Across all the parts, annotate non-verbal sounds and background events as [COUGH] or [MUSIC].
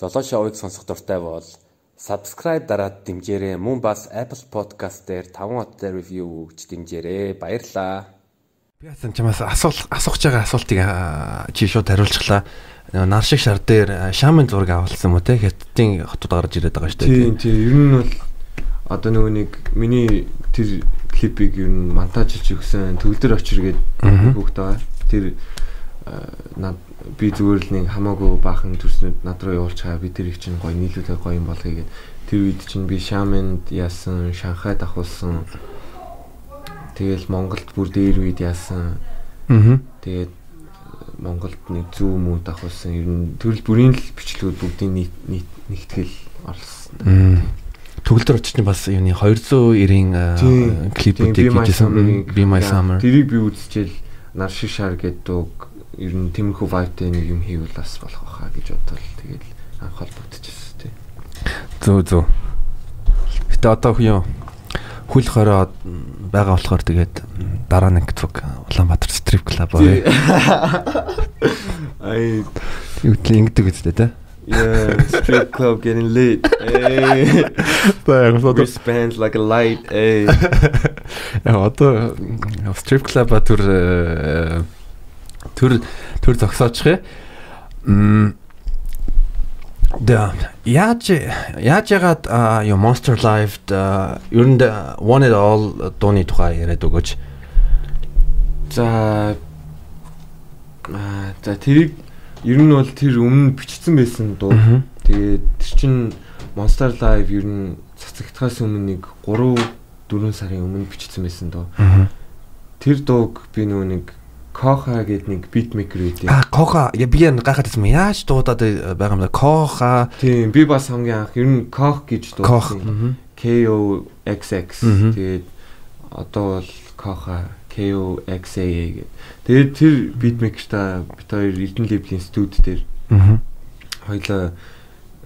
Золоо шоуыг сонсох дуртай бол subscribe дараад дэмжээрэй. Мөн бас Apple Podcast дээр 5 хоттой review өгч дэмжээрэй. Баярлалаа. Би хасан чамаас асуулах асууж байгаа асуултыг чи шууд хариулчихлаа. Нар шиг шар дээр шамын зураг авалсан мө те хятадын хотод гарч ирээд байгаа шүү дээ. Тийм тийм. Ер нь бол одоо нөгөө нэг миний тэр клипийг ер нь монтажлж өгсөн төгөлдөр очир гэдэг хүүхд байгаа. Тэр над би зүгээр л нэг хамаагүй баахан төрснүүд над руу явуулчихаа би тэрийг чинь гоё нийлүүлээ гоё юм болгоё гэд тэр үед чинь би Шамэнд яасан, Шанхайд ахуулсан. Тэгэл Монголд бүр дээр үед яасан. Аа. Тэгээд Монголд нэг зүү мүүд ахуулсан. Ер нь төрөл бүрийн л бичлэгүүд бүгдийн нийт нэгтгэл орлсон. Төгөлдөр очиж бас юуны 290-ийн клипүүдийг хийжсэн. Be My Summer. Тэрийг би үзчихэл нар шиг шар гэдэг ер нь тиймэрхүү vibe-тэй нэг юм хийвэл бас болох байхаа гэж бодвол тэгээд анх холбогдчихсон тий. Зөө зөө. Гэтэ одоо юу хүл хороо байгаа болохоор тэгээд дараа нэг зүг Улаанбаатар стрип клуб аа. Ай юу ингэдэг үстэй те. Yeah, strip club getting lit. Hey. Wristbands like a light. Hey. [LAUGHS] Яа одоо strip club төр төр төр зогсоочих юм. Да яаж яаж ягаад юу Monster Live-д ер нь One and All дууны тухай яриад өгөөч. За за тэрийг ер нь бол тэр өмнө бичсэн байсан дуу. Тэгээд тэр чин Monster Live ер нь цацагтахаас өмнө нэг 3 4 сарын өмнө бичсэн байсан дуу. Тэр дууг би нөгөө нэг Коха гэдэг нэг битмейкер үү. А Коха я би энэ гайхаад байсан яаж дуудаад байгаа юм бэ? Коха. Тийм би бас хамгийн анх ер нь Кох гэж дуудсан. K O X X. Тэгээд одоо бол Коха K O X A гэдэг. Тэгээд тэр битмейкерта бит хоёр Эрдэнэ лейблийн студ дээр. Хоёлаа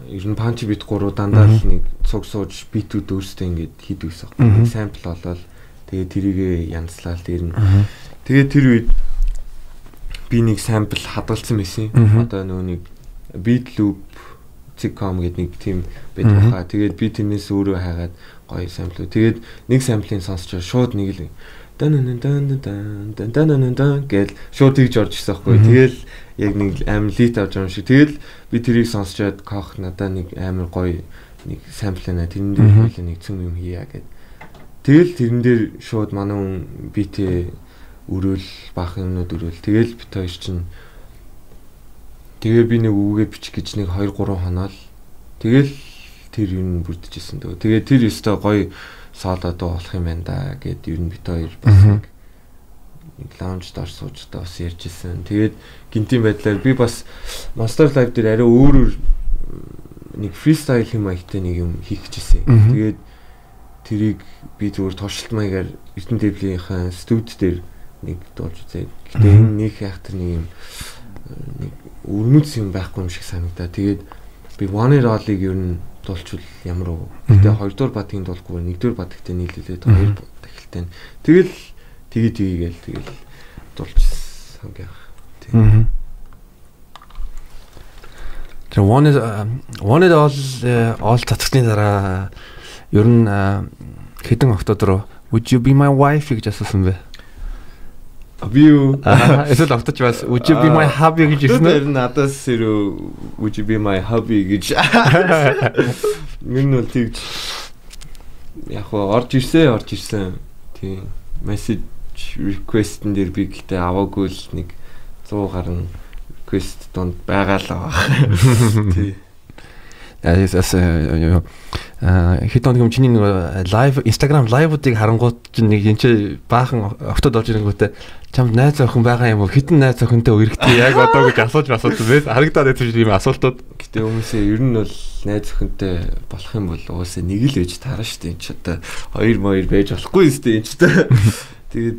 ер нь панч бит гурав дандаа л нэг цуг сууж битүүд өөрсдөө ингээд хийдэг гэсэн. Сампл болоод тэгээд тэрийг янзлал дээр нь. Тэгээд тэр үед би нэг сампл хадгалсан байсан. Одоо нөгөө нэг beat loop zcom гэдэг нэг тийм байдаг хаа. Тэгээд би тэрнээс өөрөө хайгаад гоё самплуу. Тэгээд нэг самплыг сонсчоо шууд нэг л дан дан дан дан дан дан дан гэл шууд тэгж орж ирсэн байхгүй. Тэгэл яг нэг амлит авч байгаа юм шиг. Тэгэл би тэрийг сонсчоод кох надаа нэг амар гоё нэг самплын аа тэрэн дээр нэг цөм юм хийя гэд. Тэгэл тэрэн дээр шууд манай хүн битээ өрөөл баах юмнууд өрөөл. Тэгэл бит хоёр чинь тэгээ би нэг үгээ бичих гэж нэг 2 3 хоноол тэгэл тэр юм бүрдэжсэн дөө. Тэгээ тэр өстой гоё соло дуу болох юм байна да гэд ер нь бит хоёр бас нэг нэг лаунж доор сууж та бас ярьжсэн. Тэгээд гинтийн байдлаар би бас Monster Live дээр арай өөр нэг фристайл юм аягтай нэг юм хийх гэжсэн тэгээд тэрийг би зүгээр туршилт маягаар Эрдэнэ дэвлийнхаа студ дээр нэг дуулж үзээ. Гэтэ энэ нэг тэр нэг юм нэг өрмөц юм байхгүй юм шиг санагдаа. Тэгээд би One Roll-ыг ер нь дуулчвал ямар уу. Гэтэ хоёрдугаар бадгийн дуулгүй нэгдүгээр бадагтай нийлүүлээд хоёр дахилтай. Тэгэл тгий тгийгээл тэгэл дуулчихсан гэх. Тийм. Тэр One One Roll all цацгны дараа ер нь хэдэн октодор Would you be my wife гэж асуусан бэ? Би юу? Эсвэл авточ бас would you be my hobby гэж ирсэн үү? Тэр надаас хэрэг would you be my hobby гэж. Мэн нь тэгж яг орж ирсэн, орж ирсэн. Тийм. Message request-н дээр би гэхдээ аваагүй л нэг 100 гаруй request донд байгаа л байгаа. [LAUGHS] Тийм. Яас хэд хоног юм чиний нэг лайв Instagram лайвуудыг харангууд чинь нэг энэ баахан октод орж ирэнгүүтээ чамд найз охин байгаа юм уу? Хитэн найз охинтой үргэлжтэй яг одоо гэж асууж асуусан байх. Харагдаад байсан юм асуултууд. Гэтэ хүмүүсээ ер нь бол найз охинтой болох юм бол уусаа нэг л ээж таарна шүү дээ. Энд ч одоо хоёр моёр байж болохгүй юм шүү дээ. Энд ч тэгээд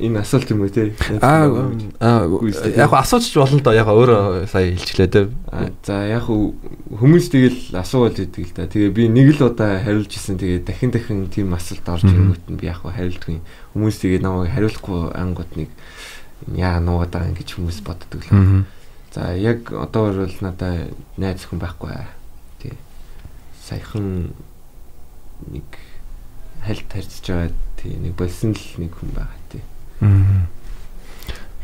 энэ асуулт юм уу те? Аа яг асуучих болно доо. Яг өөрөө сая хэлчихлээ те. За яг хүмүүс тэгэл асуувал идэг л да. Тэгээ би нэг л удаа хариулж исэн тэгээ дахин дахин тийм асуулт орж ирэнгүүт нь би яг хариулдгүй хүмүүс тэгээ намайг хариулахгүй ангууд нэг яа байгаа ингэж хүмүүс боддог л За яг одоо бол надаа найз хүн байхгүй. Тий. Саяхан нэг хальт харьцаж байгаа. Тий нэг болсон л нэг хүн байгаа. Тий. Аа.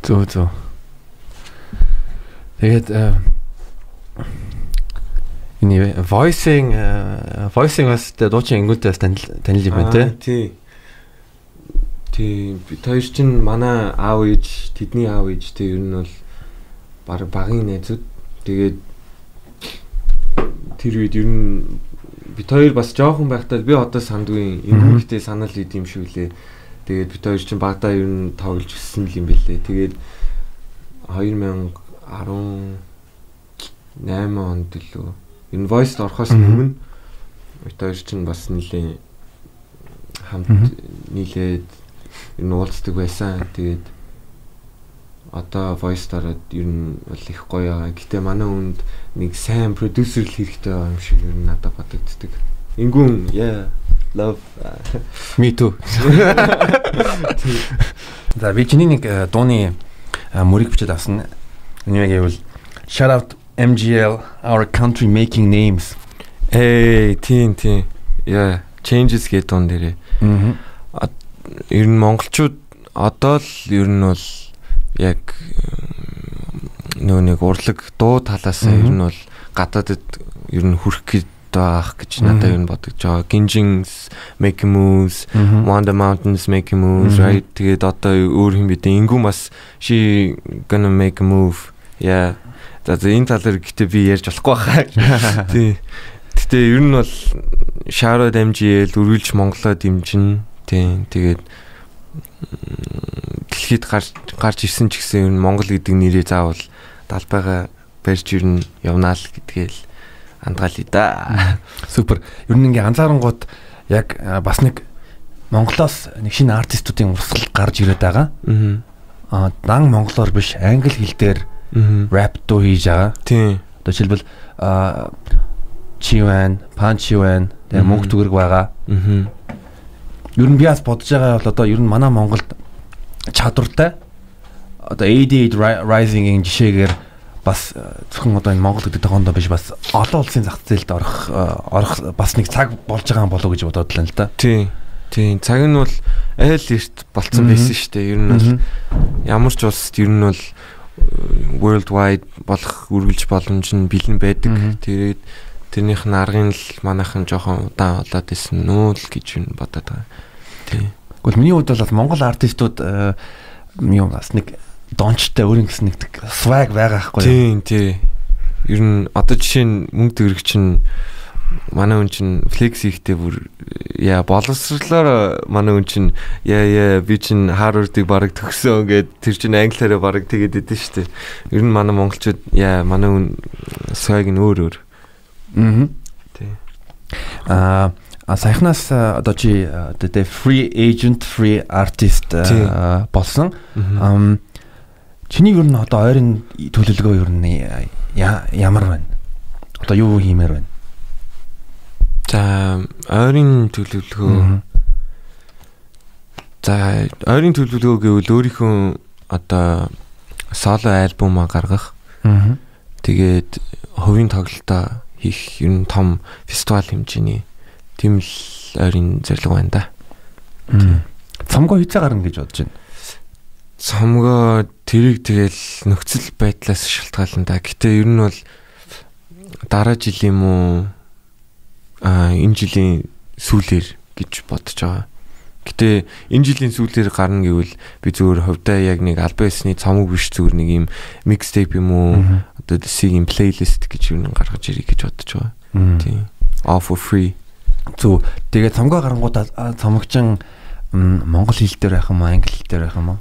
Зөө зөө. Тэгээд энэ voicing voicing бас дуучин ингүүтэй бас танил юм байна тий. Тий. Тий бид хоёр чинь манай аав ээж тэдний аав ээж тий ер нь бол баг багын найзууд. Тэгээд тэр үед ер нь бид хоёр бас жоохон байхдаа би одоо сандгүй эмгэгтэй санал ид юм шүү лээ. Тэгээд бид хоёр чинь багада ер нь тоглож өссөн юм бэлээ. Тэгээд 2018 онд лөө энэ voice орохоос өмнө бид хоёр чинь бас нэлийн хамт нийлээд ер нь уулздаг байсан. Тэгээд одоо voice дараад ер нь бол их гоё аа. Гэтэ манай хүнд нэг сайн продюсер л хэрэгтэй юм шиг ер нь надад бодогддаг. Ингүүн yeah love me too. За би чиний нэг э, дууны э, мөрийг бичээд авсан. Энэ яг гэвэл shout out MGL our country making names. Эй, тийм тийм. Yeah, changes гэдэг дуун дээрээ. Аа. Ер нь монголчууд одоо л ер нь бол яг нөө нэг урлаг дуу талаас нь ер нь бол гадаадд ер нь хүрх гээд байх гэж надад нь бодож байгаа. Ginjins make moves, Wonder Mountains make moves, right? Тэгээд одоо өөр юм бид ингүү бас she gonna make a move. Yeah. За энэ талаар гэтээ би ярьж болохгүй байхаа. [LAUGHS] Тий. Гэтэ ер нь бол Shadow MGL үргэлж Монголоо дэмжин. Тий. Тэгээд дэлхийд гарч гарч ирсэн ч гэсэн ер нь Монгол гэдэг нэрээ заавал далбайгаа барьж ирнэ явнаа л гэдгээл андгаалъя да. [LAUGHS] Супер. Ер нь ингээ анзаарангууд яг бас нэг Монголоос нэг шинэ артистуудын урсгал гарч ирээд байгаа. Аа дан монголоор биш англи хэл дээр рэп дуу хийж байгаа. Тийм. Одоо жишээлбэл чи байна, панчи байна, тэгээ мөнгө төгрөг байгаа. Аа. Ер нь би бас бодож байгаа бол одоо ер нь манай Монголд чадвартай одоо AD Rising-ийн жишээгээр бас зөвхөн одоо энэ Монгол гэдэг тохиолдолд биш бас олон улсын зах зээлд орох орох бас нэг цаг болж байгаа болов уу гэж бодоод байна л да. Тийм. Тийм. Цаг нь бол айл эрт болцсон байсан шүү дээ. Ер нь бол ямар ч улсад ер нь бол world wide болох үргэлж боломж нь бэлэн байдаг. Тэгээд тэрнийх нь аргын л манайхан жоохон удаан болоод исэн нүү л гэж бодоод байгаа. Тийм. Гэхдээ миний хувьд бол Монгол артистууд юм бас нэг дончтой өөрийн гэсэн нэг swag байгаа байхгүй юу? Тийм, тий. Ер нь одоо жишээ нь мөнгө төгрөг чинь манай хүн чинь флекс хийхдээ бүр яа боловсрлоор манай хүн чинь яа яа би чинь Harvard-ыг бараг төгсөн гэд тэр чинь англиараа бараг тэгээд идэв штэ. Ер нь манай монголчууд яа манай хүн swag нь өөр өөр. Аа. Тий. Аа А саяхнаас одоо чи одоо free agent, free artist болсон. Чиний ер нь одоо ойрын төлөвлөгөө ер нь ямар байна? Одоо юу хиймээр байна? За ойрын төлөвлөгөө За ойрын төлөвлөгөө гэвэл өөрийнхөө одоо соло альбомаа гаргах. Тэгээд хувийн тоглолтоо хийх ер нь том фестивал хэмжээний тийм л ойрын зорилго байна да. Цомгоо хизээ гарна гэж бодож байна. Цомгоо тэрийг тэгэл нөхцөл байдлаас шалтгаална да. Гэтэ ер нь бол дараа жил юм уу а энэ жилийн сүүлээр гэж бодож байгаа. Гэтэ энэ жилийн сүүлээр гарна гэвэл би зүгээр хувьдаа яг нэг альбасны цомог биш зүгээр нэг юм микстейп юм уу одоо юм плейлист гэж юу гаргаж ирэх гэж бодож байгаа. Тийм. All for free. Зүг. Тэгээд цомгоо гарангуудаа цомогчин монгол хэл дээр байх юм уу, англи хэл дээр байх юм уу?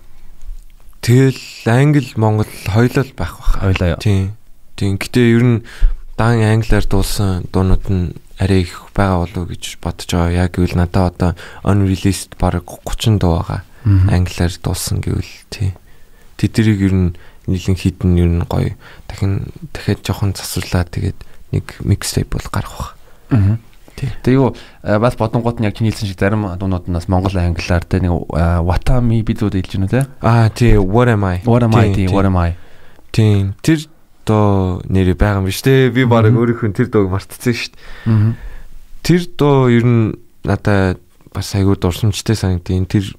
Тэгэл англи, монгол хоёулаа байх бах. Хоёулаа юу? Тийм. Тийм. Гэтэ ер нь дан англиар дуулсан дуунууд нь арай их байгаа болов уу гэж бодож байгаа. Яг гэвэл надад одоо unreleased бараг 30 дуу байгаа. Англиар дуулсан гэвэл тий. Тэднийг ер нь нийлэн хитэн ер нь гоё. Дахин дахиад жоохон засварлаа тэгээд нэг mixtape бол гарах бах. Аа. Тэгээ юу бас бодонгууд нь яг чиний хэлсэн шиг зарим дуунууд нь бас монгол англиар те нэг Watami би зүуд хэлж байна те. Аа тий what am I? What am I тий what am I? Тийм. Тэр доо нэрээ байгаа юм биш те. Би баг өөрийнхөө тэр дууг мартцсан шүү дээ. Тэр дуу ер нь надад бас айгүй дурсамжтай санагдیں۔ Тэр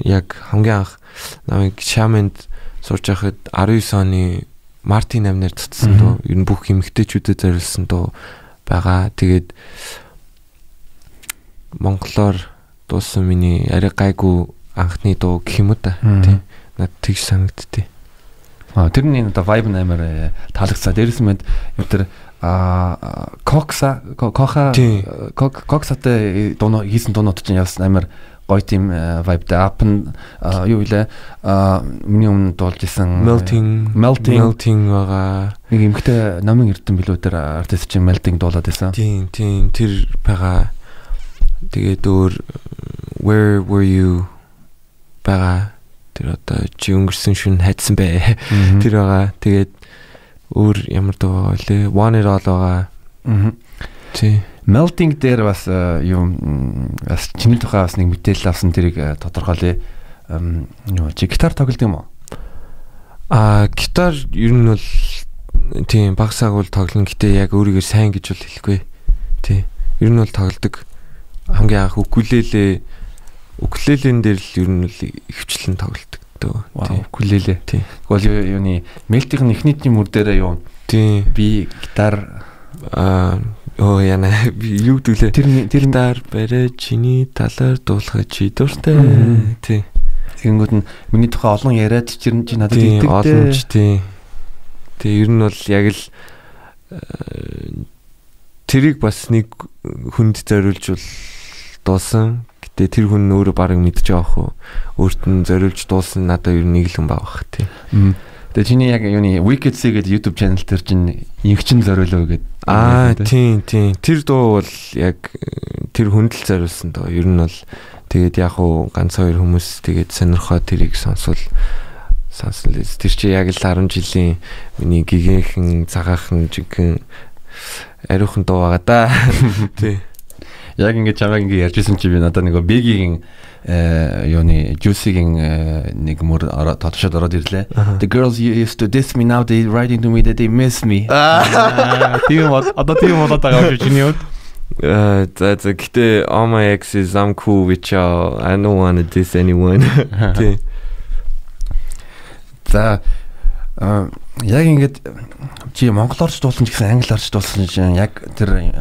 яг хамгийн анх намайг Шамэнд сурч байхад 19 оны Мартин амнаар цуцсан дуу. Ер нь бүх эмгтээчүүдэд зориулсан дуу байгаа. Тэгээд монголоор дуусан миний арай гайгүй анхны дуу гэх юм уу та. Тийм. Над тэгж санагдтыг. Аа тэр нь одоо vibe амар э, таалагдсаа. Дээрээс мэд юу тэр а кокса коха коксатай дуу хийсэн дуунууд чинь явсан амар гоё тийм vibe да up юу вэ? Миний өмнө дуулж исэн melting. Melting. Melting байгаа. Нэг эмгтэй намын эрдэн билүү тэр артист чинь melting дуулаад байсан тийм тийм тэр байгаа тэгээд өөр where were you? байгаа. Тэр одоо чи өнгөрсөн шүн хайдсан бэ тэр байгаа. Тэгээд өөр ямар дуу вэ? One it all байгаа. Тий. Melting дээр бас юу бас чиний тухай бас нэг мэдээлэл авсан тэрийг тодорхойлъё. Юу чи гитар тоглодог юм уу? А гитар ер нь бол тийм багсааг бол тоглоно. Гэтээ яг өөрийгөө сайн гэж бол хэлэхгүй. Тий. Ер нь бол тоглодог хамгийн анх укулеле Укулелен дээр л ер нь л ихвчлэн тоглолдог. Тийм. Укулеле. Тийм. Тэгвэл юуны мелтийн эхнийний мөр дээрээ юу? Тийм. Би гитар аа оо яна [LAUGHS] би юу дүүлээ. Тэр тэр гитар барай чиний талаар дуулахад чи дуртай. Тийм. Тэгэнгүүт нь миний тухай олон яриад чирэн чи надад итгэдэг. Олон ч тийм. Тэгээ ер нь бол яг л тэрийг бас нэг хүнд зориулж бол дуусан Гэтэ тэр хүн өөрөө баг мэдж байгаа хөө. Өөрт нь зориулж дуулсан надад ер нь нэг л хүн байгаа тий. Тэгээ чиний яг юуны Wicked Sea гэдэг YouTube channel дээр чинь ингчин зориулоо гэдэг. Аа тийм тийм. Тэр дуу бол яг тэр хүндэл зориулсан доо. Ер нь бол тэгээд яг уу ганц хоёр хүмүүс тэгээд сонирхоо тэрийг сонсвол сонсон л тэр чи яг л 10 жилийн миний гигийнхэн цагаахан жинхэнэ ариухан дуу байгаа да. [LAUGHS] Тий яг ингээд чамайг ингээд ярьжсэн чи би надад нэг бигийн э юуны juicy-гийн нэг мөр тодшод ороод ирлээ. The girls used to diss me now they writing to me that they miss me. Тийм одоо тийм болоод байгаа юм чинь юу? That's a гэтээ all my exes I'm cool with y'all. I don't want to diss anyone. [LAUGHS] Тий. За яг ингээд чи монголоорч дуулсан ч гэсэн англиарч дуулсан чинь яг тэр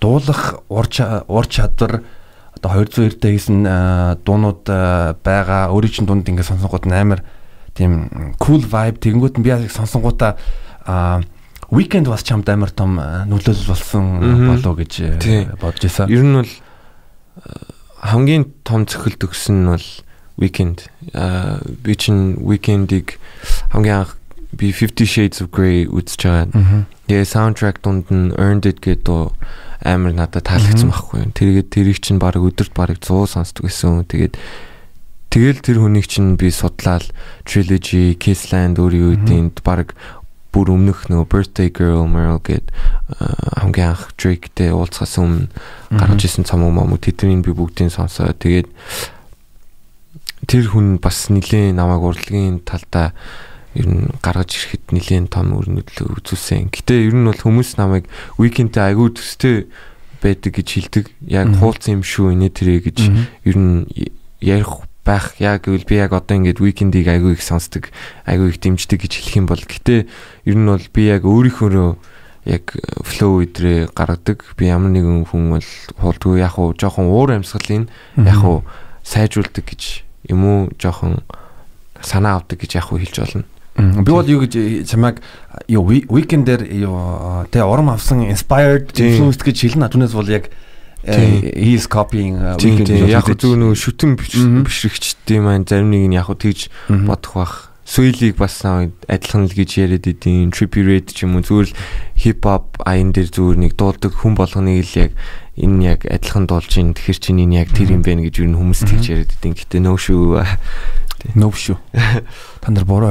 дуулах ур ур чадвар одоо 202 дэх хийсэн дуунууд байгаа өөрийн чинь дунд ингээд сонсонгууд амар тийм cool vibe тэгэнгүүт нь би яг сонсонгуудаа weekend бас чамд амар том нөлөөлөл болсон болоо гэж бодож байсан. Ер нь бол хамгийн том цохилт өгсөн нь бол weekend. Би чинь weekend-ийг хамгийн анх би 50 Shades of Grey үзэж байгаа. Тэгээ soundtrack дунд нь Earned It гэдэг амар надад таалагдсан байхгүй юу. Тэгээд тэрийг чинь баг өдөрт баг 100 сонсдог гэсэн. Тэгээд тэгэл тэр хүнийг чинь би судлаад trilogy, Kissland өөрийн үеинд баг бүр өмнөх нөгөө Birthday Girl Merle гэд хамгийн анх Drake-тэй уулзахаас өмнө гарч исэн цомог мом тэднийг би бүгдийг сонсоо. Тэгээд тэр хүн бас нилээн намайг урлагийн талдаа ер нь гаргаж ирэхэд нэлээд том өрнөдлөө үзүүлсэн. Гэтэ ер нь бол хүмүүс намайг уикендээ айгүй төстэй байдаг гэж хэлдэг. Яг хуулцсан юм шүү инээ тэрэ гэж ер нь ярих байх. Яг гэвэл би яг одоо ингээд уикендийг айгүй их сонсдог, айгүй их дэмждэг гэж хэлэх юм бол гэтэ ер нь бол би яг өөрийнхөө яг флоу өдрөө гаргадаг. Би ямар нэгэн хүн бол хуулдгүй яг уу жоохон уур амьсгалын яг уу сайжруулдаг гэж юм уу жоохон санаа авдаг гэж яг уу хэлж болно. Би бол юу гэж чамайг юу weekend-ээр юу тэ урам авсан inspired influenced гэж хэлнэ. Түүнээс бол яг he is copying weekend яг зөв нөгөө шүтэн бишрэгчдийн маань зарим нэг нь яг тэгж бодох бах. Суйлыг бас адилхан л гэж яриад идэв. Trippy Red ч юм уу зүгээр л хип хоп аян дээр зүгээр нэг дуулдаг хүн болгоныг л яг энэ яг адилхан дуулж ийн тэгэхэр чинь энэ яг тэр юм байна гэж юу хүмүүс тэгж яриад идэв. Гэтэ нөө шүү. Нөө шүү. Та нар буруу